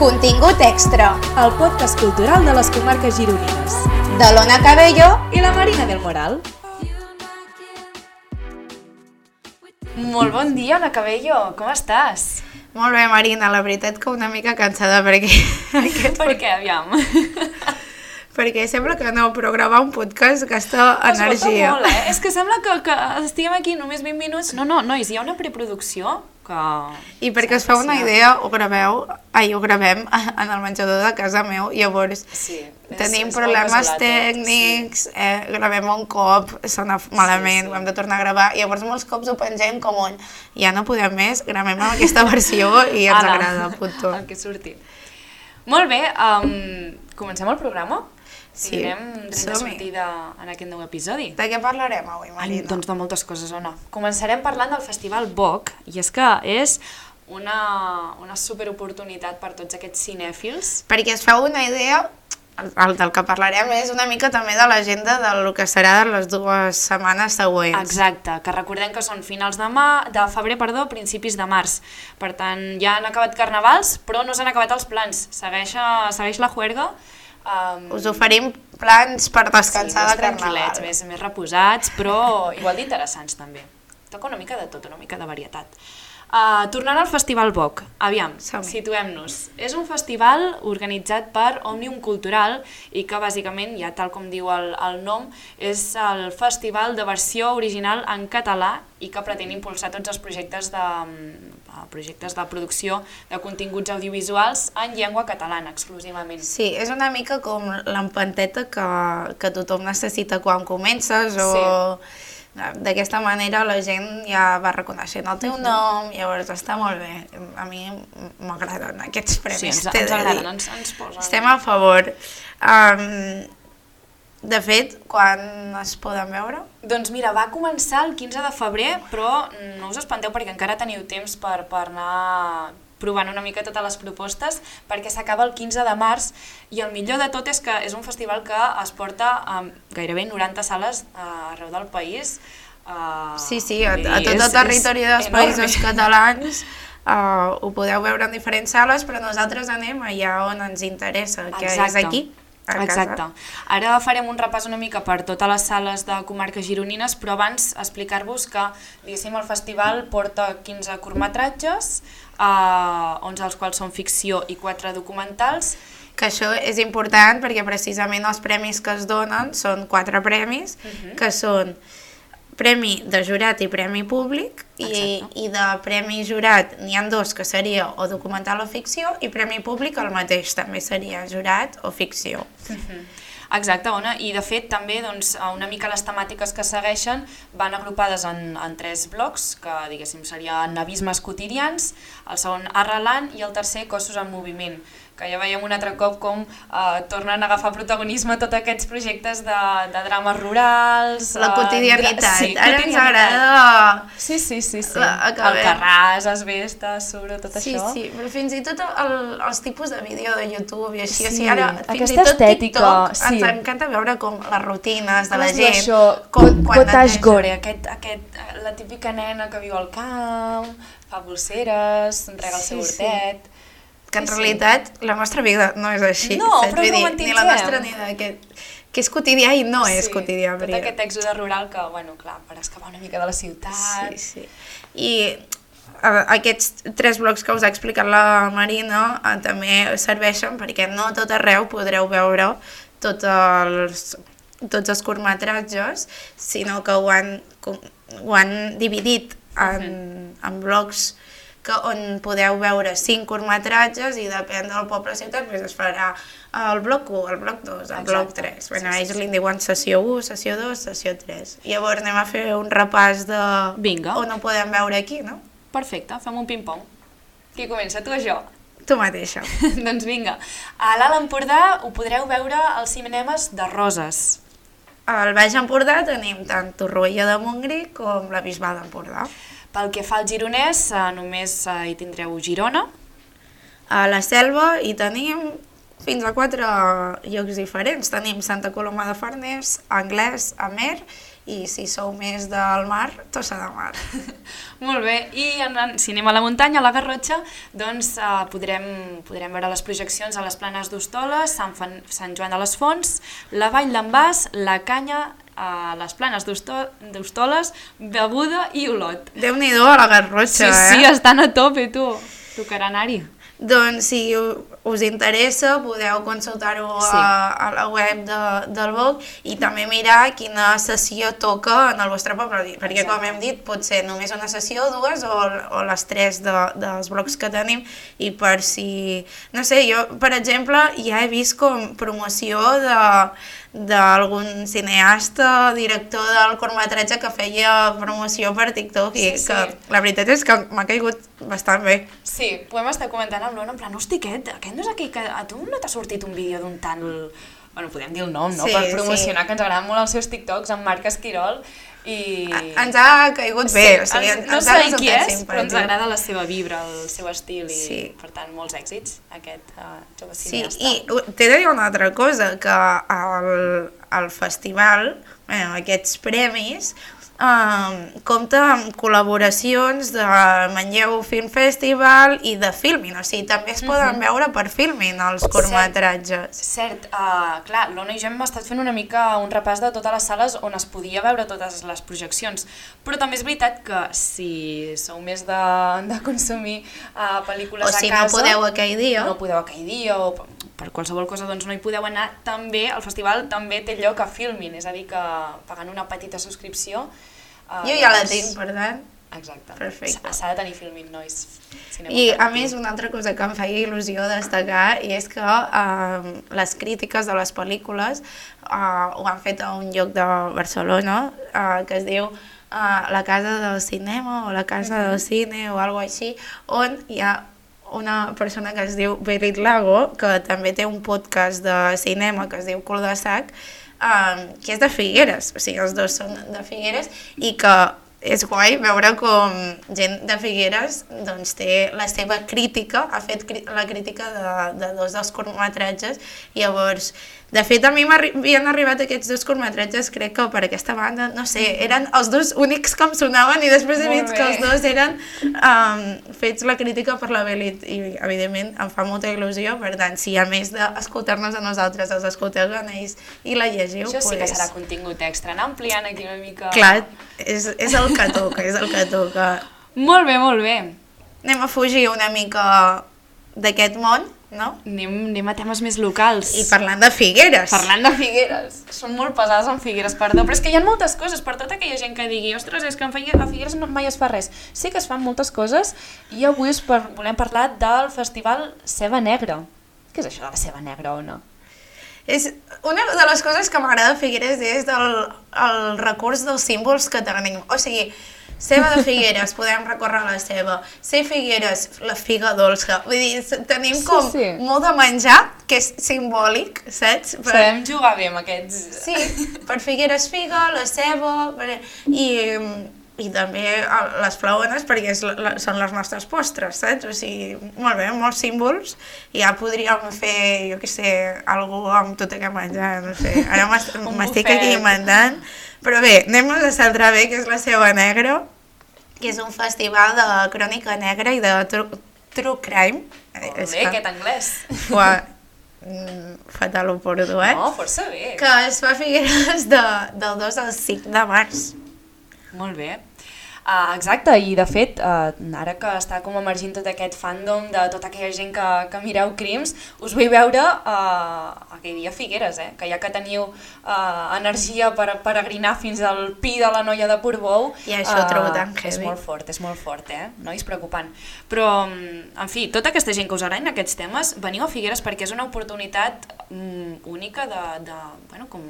Contingut extra el podcast cultural de les comarques gironines. de l'Ona Cabello I la Marina del Moral. Molt bon dia, Ana Cabello, com estàs? Molt bé, Marina, la veritat que una mica cansada perquè, aquest, Per què, aviam? perquè sembla que no, però gravar un podcast gasta energia. molt, eh? És que sembla que, que estiguem aquí només 20 minuts. No, no, nois, hi ha una preproducció que... I perquè es fa una idea, ho graveu, ai, ho gravem en el menjador de casa meu, llavors Sí, és- tenim és problemes eh? tècnics, eh, gravem un cop, sona malament, sí. ho hem de tornar a gravar, i llavors molts cops ho pengem com un ja no podem més, gravem amb aquesta versió i ens Ala, agrada, puto. El que surti. Molt bé, um, comencem el programa? Sí, Tindrem dret de sortida en aquest nou episodi. De què parlarem avui, Ai, Marina? doncs de moltes coses, Ona. Començarem parlant del Festival Boc, i és que és una, una superoportunitat per tots aquests cinèfils. perquè es feu una idea, el, el del que parlarem és una mica també de l'agenda del que serà les dues setmanes següents. Exacte, que recordem que són finals de, mà, de febrer, perdó, principis de març. Per tant, ja han acabat carnavals, però no s'han acabat els plans. Segueix, eh, segueix la juerga. Um, Us oferim plans per descansar més de tranquil·lets, més, més reposats, però igual d'interessants també. Toca una mica de tot, una mica de varietat. Uh, tornant al Festival Boc, aviam, situem-nos. És un festival organitzat per Òmnium Cultural i que bàsicament, ja tal com diu el, el nom, és el festival de versió original en català i que pretén impulsar tots els projectes de, mm, projectes de producció de continguts audiovisuals en llengua catalana exclusivament. Sí, és una mica com l'empanteta que, que tothom necessita quan comences o... D'aquesta manera la gent ja va reconeixent el teu nom, llavors està molt bé. A mi m'agraden aquests premis. Sí, ens, t'he de dir. ens, ens posen. Estem a favor. Um, de fet, quan es poden veure? Doncs mira, va començar el 15 de febrer, però no us espanteu perquè encara teniu temps per, per anar provant una mica totes les propostes, perquè s'acaba el 15 de març i el millor de tot és que és un festival que es porta a gairebé 90 sales uh, arreu del país. Uh, Sí, sí, a, a tot el territori dels països catalans uh, ho podeu veure en diferents sales, però nosaltres anem allà on ens interessa, que és aquí, a casa. Exacte. Ara farem un repàs una mica per totes les sales de comarques gironines, però abans explicar-vos que, diguéssim, el festival porta 15 curtmetratges, eh, 11 dels quals són ficció i 4 documentals, Que això és important perquè precisament els premis que es donen són quatre premis, Mhm. que són premi de jurat i premi públic, i, Exacte. i de premi jurat n'hi han dos, que seria o documental o ficció, i premi públic el mateix, també seria jurat o ficció. Exacte, Ona, i de fet també doncs, una mica les temàtiques que segueixen van agrupades en, en tres blocs, que diguéssim serien abismes quotidians, el segon arrelant i el tercer cossos en moviment, que ja veiem un altre cop com eh, tornen a agafar protagonisme tots aquests projectes de, de drames rurals... La eh, quotidianitat, dra- sí, ara ens agrada... Sí, sí, sí, sí. La- el carràs, asbestes, sobre tot Sí, això. sí, però fins i tot el, els tipus de vídeo de YouTube i així, o Sí, sigui, ara fins aquesta i tot estètica, TikTok sí. ens encanta veure com les rutines de la es gent, això? com, quan neteja. gore. Aquest, aquest, la típica nena que viu al camp, fa pulseres, rega el seu Sí, sí. Que en Sí, sí. realitat la nostra vida no és així. No, saps? però Vull dir. Ni la nostra ni d'aquest... Que és quotidià i no és quotidià. Tot perquè- aquest èxode rural que, bueno, clar, per escapar una mica de la ciutat... Sí, sí. I aquests tres blocs que us ha explicat la Marina eh, també serveixen perquè no tot arreu podreu veure tots els, tots els curtmetratges, sinó que ho han, ho han dividit en, en blocs que on podeu veure cinc curtmetratges i depèn del poble o ciutat doncs es farà el bloc 1, el bloc 2, el bloc Exacte. 3. Bueno, Sí, sí, ells li diuen sessió 1, sessió 2, sessió 3. Llavors anem a fer un repàs de Vinga. on ho podem veure aquí, no? Perfecte, fem un ping-pong. Qui comença, tu o jo? Tu mateixa. doncs vinga. A l'Alt Empordà ho podreu veure als cinemes de Roses. Al Baix Empordà tenim tant Torroella de Montgrí com la Bisbal d'Empordà. Pel que fa al gironès, eh, només eh, hi tindreu Girona, A la Selva hi tenim fins a quatre llocs diferents. Tenim Santa Coloma de Farners, Anglès, Amer i si sou més del mar, Tossa de Mar. Molt bé, i en, si anem a la muntanya, a la Garrotxa, doncs eh, podrem, podrem veure les projeccions a les planes d'Hostoles, Sant, Fan, Sant Joan de les Fonts, la Vall d'en Bas, la Canya, a les planes d'Hosto- d'Hostoles, Beguda i Olot. Déu-n'hi-do a la Garrotxa, Sí, sí, eh? estan a tope, tu. Tocarà anar-hi. Doncs si us interessa podeu consultar-ho Sí. a, a la web de, del Vogue i també mirar quina sessió toca en el vostre poble, perquè com Exacte. hem dit pot ser només una sessió, dues o, o les tres de, dels blocs que tenim i per si, no sé, jo per exemple ja he vist com promoció de d'algun cineasta, director del curtmetratge que feia promoció per TikTok i Sí, sí. que la veritat és que m'ha caigut bastant bé. Sí, ho hem estat comentant amb l'Ona, en plan, hosti, aquest, aquest no és aquell que... A tu no t'ha sortit un vídeo d'un tal... Bueno, podem dir el nom, no? Sí, per promocionar, sí. que ens agraden molt els seus TikToks, amb Marc Esquirol, i... Ens ha caigut bé, o sigui, ens, no ens ha sé qui és, simpàtic. però ens agrada la seva vibra, el seu estil, i Sí. per tant, molts èxits, aquest uh, jove Sí, cineasta. i u- t'he de dir una altra cosa, que al, al festival, bueno, aquests premis, compta amb col·laboracions de Manlleu Film Festival i de Filmin, o sigui, també es poden veure per Filmin els curtmetratges. Cert, uh, clar, l'Ona i jo hem estat fent una mica un repàs de totes les sales on es podia veure totes les projeccions, però també és veritat que si sou més de, de consumir uh, pel·lícules O si a no casa... podeu aquell dia. No podeu aquell dia o per- qualsevol cosa doncs no hi podeu anar, també el festival també té lloc a Filmin, és a dir que pagant una petita subscripció... Uh, Jo ja la tinc, per tant. Exacte. Perfecte. S'ha de tenir Filmin, nois. Cinema I a més una altra cosa que em feia il·lusió destacar i és que uh, les crítiques de les pel·lícules uh, ho han fet a un lloc de Barcelona uh, que es diu uh, la casa del cinema o la casa del cine o alguna així, on hi ha una persona que es diu Berit Lago, que també té un podcast de cinema que es diu Cul de Sac, um, que és de Figueres, o sigui, els dos són de Figueres, i que és guai veure com gent de Figueres doncs, té la seva crítica, ha fet la crítica de, de dos dels curtmetratges, llavors, de fet a mi m'havien arribat aquests dos curtmetratges, crec que per aquesta banda, no sé, eren els dos únics que em sonaven i després he vist que els dos eren um, fets la crítica per la Belit i evidentment em fa molta il·lusió, per tant, si a més d'escoltar-nos a nosaltres els escolteu en ells i la llegiu, Això sí que pues, serà contingut extra, anar ampliant aquí una mica... clar, és, és el que toca, és el que toca. Molt bé, molt bé. Anem a fugir una mica d'aquest món, no? Anem, anem a temes més locals. I parlant de Figueres. Parlant de Figueres, són molt pesades en Figueres, perdó, però és que hi ha moltes coses, per tota aquella gent que digui ostres, és que en Figueres, a Figueres no, mai es fa res. Sí que es fan moltes coses i avui us par volem parlar del festival Ceba Negra. Què és això de la Ceba Negra o no? És una de les coses que m'agrada de Figueres és el, el recurs dels símbols que tenim. O sigui, ceba de Figueres, podem recórrer la ceba. Ser Figueres, la figa dolça. Vull dir, tenim Sí, com sí. molt de menjar, que és simbòlic, saps? Per, Sabem jugar bé amb aquests... Sí, per Figueres figa, la ceba, per, i, i també les flauenes perquè és, la, la, són les nostres postres, saps? O sigui, molt bé, molts símbols, ja podríem fer, jo què sé, algú amb tot aquest menjar, no sé, ara m'estic aquí inventant, però bé, anem a centrar bé, que és la Ceba Negra, que és un festival de crònica negra i de true, true crime. Molt bé, aquest anglès. Fuà, mm, fatal ho porto, eh? No, força bé. que es fa a Figueres de, del 2 al 5 de març. Molt bé. Uh, exacte, i de fet, uh, ara que està com emergint tot aquest fandom de tota aquella gent que, que mireu crims, us vull veure uh, aquell dia a Figueres, eh? que ja que teniu uh, energia per peregrinar fins al pi de la noia de Portbou... I això ho trobo tan És heavy. molt fort, és molt fort, eh? Nois, preocupant. Però, mm, en fi, tota aquesta gent que us agraden aquests temes, veniu a Figueres perquè és una oportunitat mm, única de, de bueno, com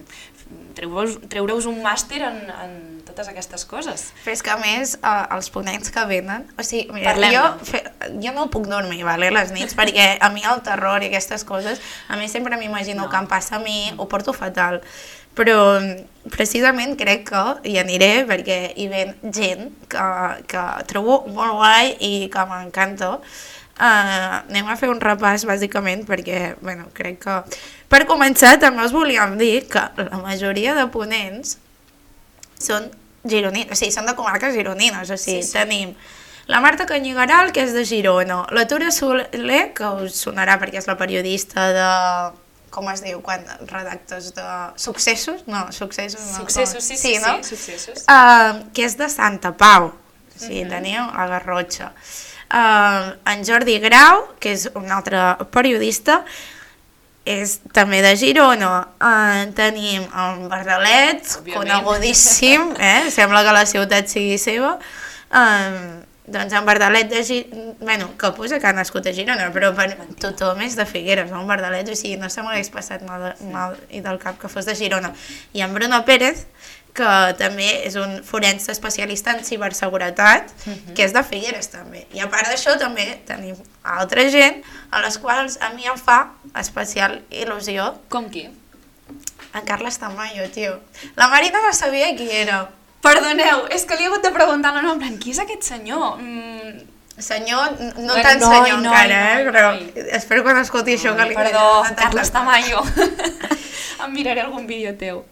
treureus, treureus un màster en, en totes aquestes coses. Però és que a més, eh, els ponents que venen... O sigui, mira, jo, fe, jo no puc dormir, vale, les nits, perquè a mi el terror i aquestes coses, a mi sempre m'imagino No. que em passa a mi, ho porto fatal. Però mm, precisament crec que hi aniré perquè hi ven gent que, que trobo molt guai i que m'encanta. Uh, anem a fer un repàs bàsicament perquè bueno, crec que per començar també us volíem dir que la majoria de ponents són gironines, o sigui, són de comarques gironines, o sigui, Sí, sí. tenim la Marta Canyigaral, que és de Girona, la Tura Soler, que us sonarà perquè és la periodista de com es diu, quan redactes de successos? No, successos no. Successos, sí, sí, sí, no? successos. Uh, que és de Santa Pau, o sigui, teniu a Garrotxa. Uh, en Jordi Grau, que és un altre periodista, és també de Girona. Uh, tenim en Bardalet, Òbviament. conegudíssim, eh? sembla que la ciutat sigui seva. Uh, doncs en Bardalet de Girona, bueno, que posa que ha nascut a Girona, però per tothom és de Figueres, no? En Bardalet, o sigui, no se m'hagués passat mal, mal i del cap que fos de Girona. I en Bruno Pérez, que també és un forense especialista en ciberseguretat, que és de Figueres també. I a part d'això també tenim altra gent a les quals a mi em fa especial il·lusió. Com qui? En Carles Tamayo, tio. La Marina no sabia qui era. Perdoneu, és que li he hagut de preguntar el nom, en plan, qui és aquest senyor? Mm, Senyor, no Bueno, tant noi, senyor noi, encara, eh? noi, Però noi. espero quan escolti això que li Perdó, no Carles la- Tamayo. em miraré algun vídeo teu.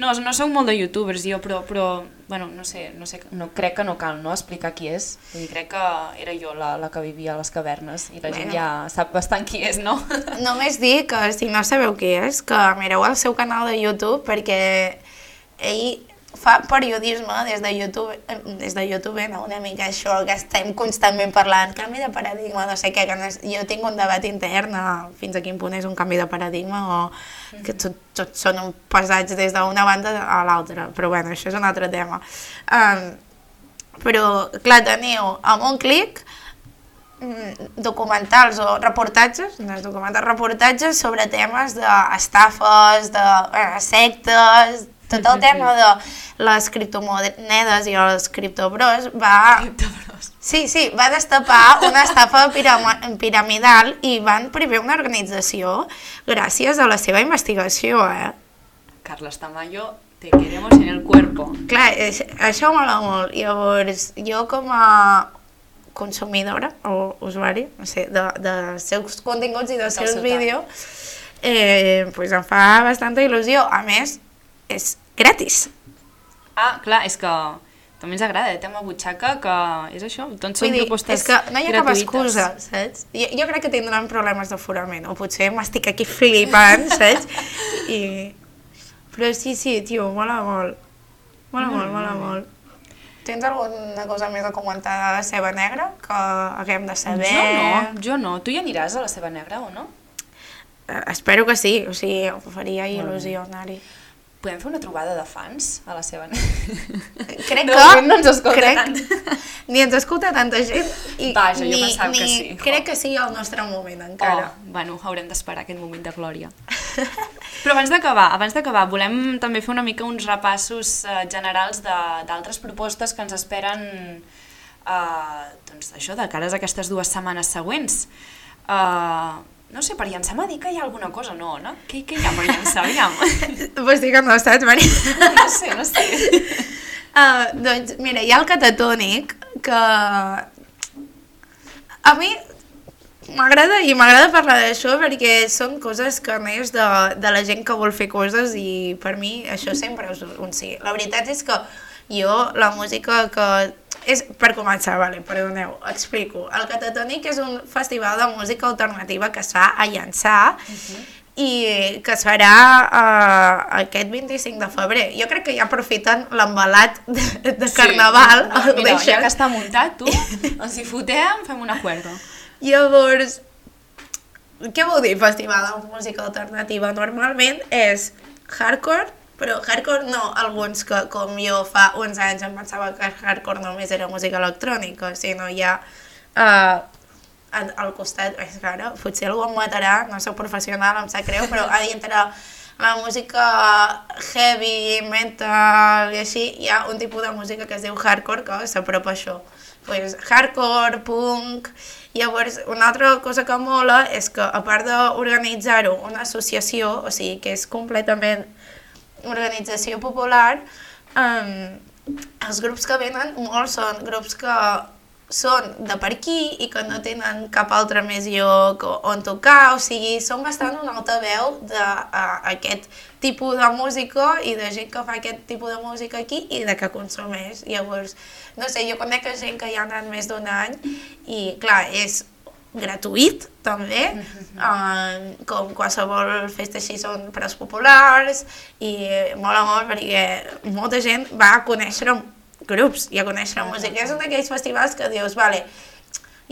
No, no sóc molt de youtubers jo, però, però bueno, no sé, no sé, no, crec que no cal no, explicar qui és. Vull dir, crec que era jo la, la que vivia a les cavernes i la gent Bueno. ja sap bastant qui és, no? Només dir que si no sabeu qui és, que mireu el seu canal de YouTube perquè ell fa periodisme des de YouTube, eh, des de YouTube, no? una mica això que estem constantment parlant, canvi de paradigma, no sé què, que no és- jo tinc un debat intern fins a quin punt és un canvi de paradigma o que tot, tots són un pesats des d'una banda a l'altra, però bueno, això és un altre tema. Um, però, clar, teniu amb un clic mm, documentals o reportatges, no és documentals, reportatges sobre temes d'estafes, de eh, sectes, tot el tema de les criptomonedes i els criptobros va... Sí, sí, va destapar una estafa piramidal i van primer una organització gràcies a la seva investigació, eh? Carles Tamayo, te queremos en el cuerpo. Clar, això mola molt. Llavors, jo com a consumidora o usuari, no sé, de, de seus continguts i dels Del seus seu vídeos, eh, pues em fa bastanta il·lusió. A més, és gratis. Ah, clar, és que també ens agrada, eh? tema butxaca, que és això, doncs són dir, propostes és que no hi ha cap gratuïtes. excusa, saps? Jo, jo crec que tindran problemes d'aforament, o potser m'estic aquí flipant, saps? I... Però sí, sí, tio, mola molt. Mola molt, mola molt. Tens alguna cosa més a comentar de la ceba negra que haguem de saber? Jo no, jo no. Tu hi aniràs a la seva negra o no? Eh, espero que sí, o sigui, em faria il·lusió anar-hi. Podem fer una trobada de fans a la seva? Crec que... no ens escolta crec, tant. Ni ens escolta tanta gent i Vaja, jo ni, pensava ni que sí. crec que sigui el nostre moment encara. Oh, bueno, haurem d'esperar aquest moment de glòria. Però abans d'acabar, abans d'acabar, volem també fer una mica uns repassos eh, generals de- d'altres propostes que ens esperen eh, doncs això, de cares a aquestes dues setmanes següents. Eh, no sé, per llançar m'ha dit que hi ha alguna cosa, no, no? Què, què hi ha per llançar, aviam? Dir que no saps, Maria? No sé, no sé. Uh, doncs mira, hi ha el catatònic que a mi m'agrada i m'agrada parlar d'això perquè són coses que neix de, de la gent que vol fer coses i per mi això sempre és un sí. La veritat és que jo la música que... És, per començar, vale, perdoneu, explico. El Catatònic és un festival de música alternativa que es fa a Llançà i que es farà uh, aquest 25 de febrer. Jo crec que ja aprofiten l'embalat de, de carnaval. Sí. Mira, ja deixen. que està muntat, tu, ens hi fotem, fem una cuerda. Llavors, què vol dir festival de música alternativa? Normalment és hardcore, però hardcore no alguns que com jo fa uns anys em pensava que hardcore només era música electrònica, sinó ja uh, al, al costat, és que ara potser algú em matarà, no soc professional, em sap greu, però a dintre la música heavy, metal i així, hi ha un tipus de música que es diu hardcore que s'apropa això. Pues, hardcore, punk... Llavors, una altra cosa que mola és que, a part d'organitzar-ho una associació, o sigui, que és completament organització popular, um, els grups que venen molts són grups que són de per aquí i que no tenen cap altre més lloc on tocar, o sigui, són bastant un altaveu d'aquest tipus de música i de gent que fa aquest tipus de música aquí i de que consumeix. Llavors, no sé, jo conec gent que hi ha anat més d'un any i, clar, és gratuït també, uh, com qualsevol festa així són preus populars i mola molt perquè molta gent va a conèixer grups i a conèixer la música. És un d'aquells festivals que dius, vale,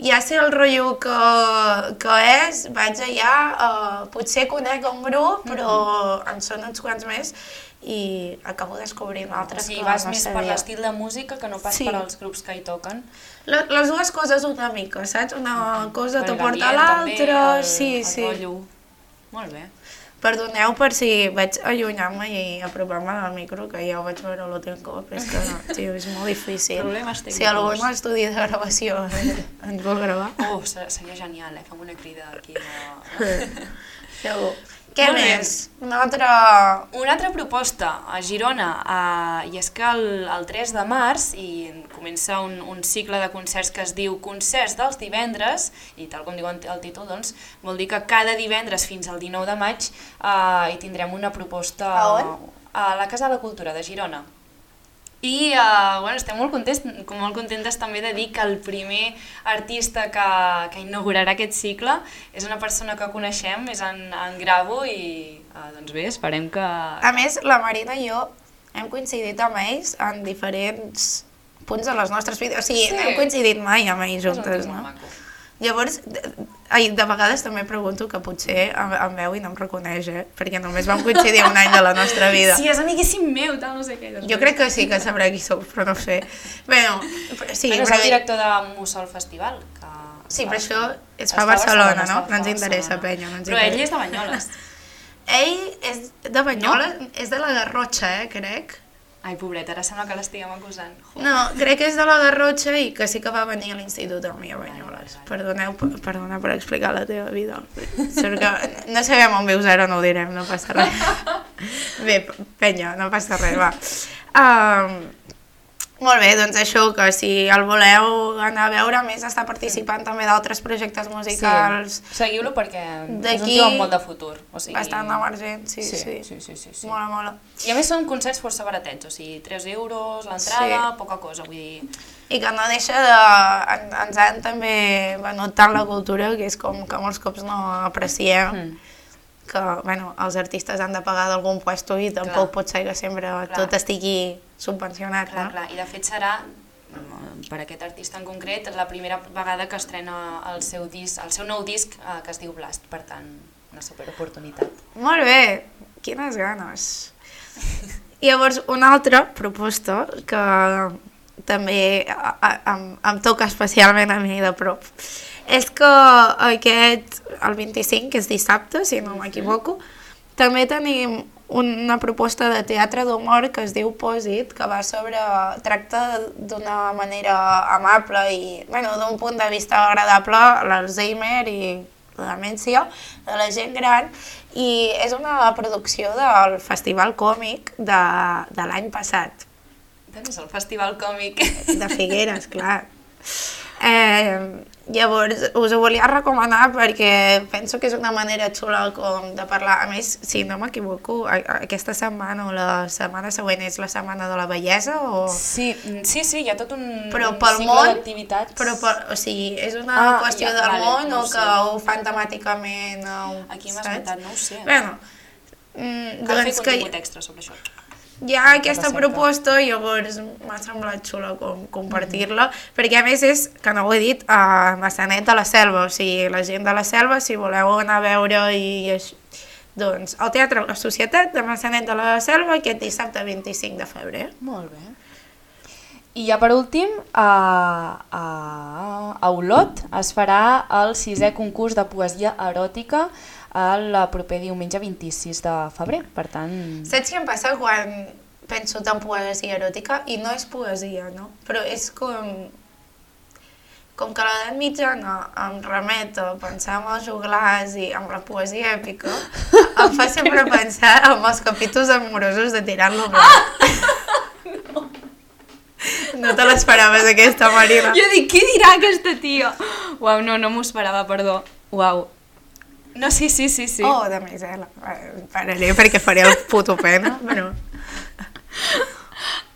ja sé el rotllo que, que és, vaig allà, uh, potser conec un grup, però en són uns quants més i acabo descobrint altres O sigui, que vas no més per l'estil de música que no pas Sí. per als grups que hi toquen. Le- Les dues coses una mica, saps? Una cosa te porta a l'altra, sí, el sí. rotllo. Molt bé. Perdoneu per si vaig allunyar-me i apropar-me al micro, que ja ho vaig veure l'últim cop, és que no, tio, és molt difícil. Problemes Si algú tècnics. en l'estudi de gravació ens vol gravar, Oh, ser- seria genial, eh? Fem una crida aquí. De... segur. Què Molt bé. més? Una altra... Una altra proposta a Girona, eh, i és que el, el 3 de març i comença un, un cicle de concerts que es diu Concerts dels divendres, i tal com diu el títol, doncs, vol dir que cada divendres fins al 19 de maig eh, hi tindrem una proposta A on? a la Casa de la Cultura de Girona. I uh, bueno, estem molt contents, molt contentes també de dir que el primer artista que, que inaugurarà aquest cicle és una persona que coneixem, és en, en Gravo i uh, doncs bé, esperem que... A més, la Marina i jo hem coincidit amb ells en diferents punts de les nostres vides. O sigui, Sí. no hem coincidit mai amb ells juntes, no? maco. Llavors, de, ai, de vegades també pregunto que potser em, em veu i no em reconeix, eh? Perquè només vam coincidir un any de la nostra vida. Sí, és amiguíssim meu, tal, no sé què. Doncs Jo crec que sí que sabrà qui sóc, però no sé. Bueno, però- sí, bueno, és però, el director de Mussol Festival. Que... sí, però això es fa a Barcelona, es no? No ens interessa, Barcelona. penya, no ens Però ell interessa. és de Banyoles. Ell és de Banyoles, és de la Garrotxa, eh, crec. Ai, pobret, ara sembla que l'estiguem acusant. Jo. No, crec que és de la Garrotxa i que sí que va venir a l'institut amb mi a Banyoles. Perdoneu, per- perdona per explicar la teva vida. Sort que no sabem on vius ara, no ho direm, no passa res. Bé, penya, no passa res, va. Um, molt bé, doncs això, que si el voleu anar a veure, a més està participant també d'altres projectes musicals Sí. Seguiu-lo perquè és un tio amb molt de futur. O sigui... bastant emergents, sí, sí. Sí, sí, sí, sí, sí. Mola, mola. I a més són concerts força baratets, o sigui, 3 euros l'entrada, Sí. poca cosa, vull dir... I que no deixa de... En, ens han també venut tant la cultura, que és com que molts cops no apreciem, Mm. Que bueno, els artistes han de pagar d'algun puesto i tampoc Clar. pot ser que sempre tot estigui subvencionat, Clar, no? clar, i de fet serà, per aquest artista en concret, la primera vegada que estrena el seu, disc, el seu nou disc eh, que es diu Blast, per tant, una superoportunitat. Molt bé, quines ganes. Llavors, una altra proposta que també em, em toca especialment a mi de prop, és que aquest, el 25, que és dissabte, si no m'equivoco, també tenim una proposta de teatre d'humor que es diu Pòsit, que va sobre... tracta d'una manera amable i, bueno, d'un punt de vista agradable l'Alzheimer i la demència de la gent gran i és una producció del Festival Còmic de, de l'any passat, Doncs el Festival Còmic. de Figueres, clar. Eh, llavors, us ho volia recomanar perquè penso que és una manera xula com de parlar. A més, si no m'equivoco, aquesta setmana o la setmana següent és la setmana de la bellesa o... Sí, mm, sí, sí, hi ha tot un, Però un pel cicle món, d'activitats. Però, per, o sigui, és una Ah, qüestió ja, del vale, món no o que ho fan temàticament o... Aquí m'has comentat, no ho sé. Bueno, mm, Cal fer doncs que contingut extra sobre això. Hi ha aquesta recerca. proposta i llavors m'ha semblat xula com, compartir-la, perquè a més és, que no ho he dit, a Massanet de la Selva, o sigui, la gent de la Selva, si voleu anar a veure i així, doncs al Teatre La Societat de Massanet de la Selva aquest dissabte 25 de febrer. Molt bé. I ja per últim, a, a, a Olot es farà el sisè concurs de poesia eròtica el proper diumenge 26 de febrer, per tant... Saps què em passa quan penso en poesia eròtica? I no és poesia, no? Però és com... Com que l'edat mitjana em remet a pensar en els joglars i en la poesia èpica, em fa sempre pensar en els capítols amorosos de Tirant-lo Blanc. No te l'esperaves, aquesta, Marina. Jo dic, què dirà aquesta tia? Uau, no, no m'ho esperava, perdó. Uau. No, sí, sí, sí, sí. Oh, de misela. Eh, Pararé perquè faré el puto pena, però...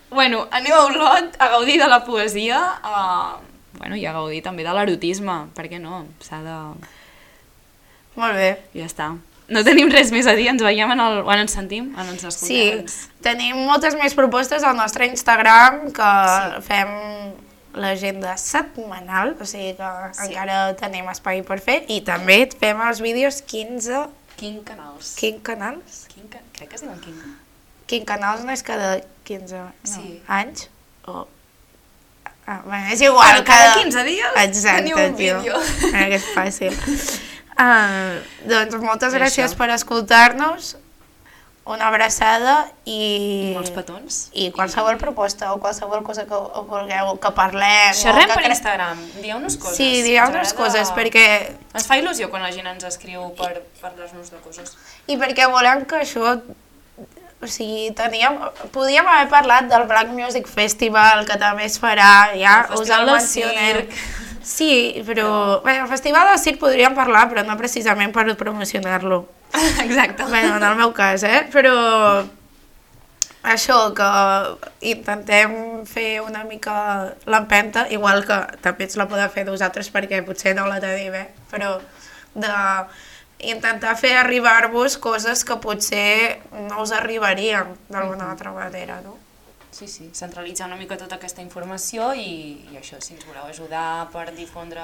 Bueno, anem a Olot a gaudir de la poesia, a... bueno, i a gaudir també de l'erotisme, per què no? S'ha de... Molt bé. Ja està. No tenim res més a dir, ens veiem en el... Bueno, ens sentim, en ens escoltem. Sí, tenim moltes més propostes al nostre Instagram que sí. fem l'agenda setmanal, o sigui que sí. encara tenim espai per fer i també fem els vídeos 15... Quin canals? 15 canals? Quin ca... Crec que es diuen quin... 15 canals no és cada 15 no, Sí. anys? O... Ah, bueno, és igual. Bueno, cada 15 dies Exacte, teniu un tio. vídeo. Mira que és fàcil. Uh, doncs moltes I gràcies això. per escoltar-nos, una abraçada i... Molts petons. I qualsevol proposta o qualsevol cosa que vulgueu que parlem. Xerrem que per Instagram, dieu-nos coses. Sí, dieu-nos coses perquè, Ens fa il·lusió quan la gent ens escriu per parlar-nos de coses. i perquè volem que això o sigui, teníem, podíem haver parlat del Black Music Festival, que també es farà, ja El us el mencionem. Circ. Sí, però... Bé, el Festival del Circ podríem parlar, però no precisament per promocionar-lo. Exacte. Bé, en el meu cas, eh? Però això, que intentem fer una mica l'empenta, igual que també ens la podeu fer vosaltres perquè potser no la tenim, eh? Però de intentar fer arribar-vos coses que potser no us arribarien d'alguna altra manera, no? sí, sí, centralitzar una mica tota aquesta informació i, i això, si ens voleu ajudar per difondre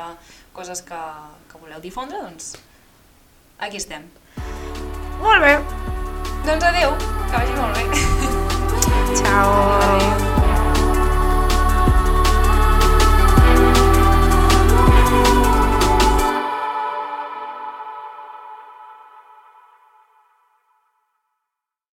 coses que, que voleu difondre, doncs aquí estem. Molt bé. Doncs adeu, que vagi molt bé. Ciao. Adeu.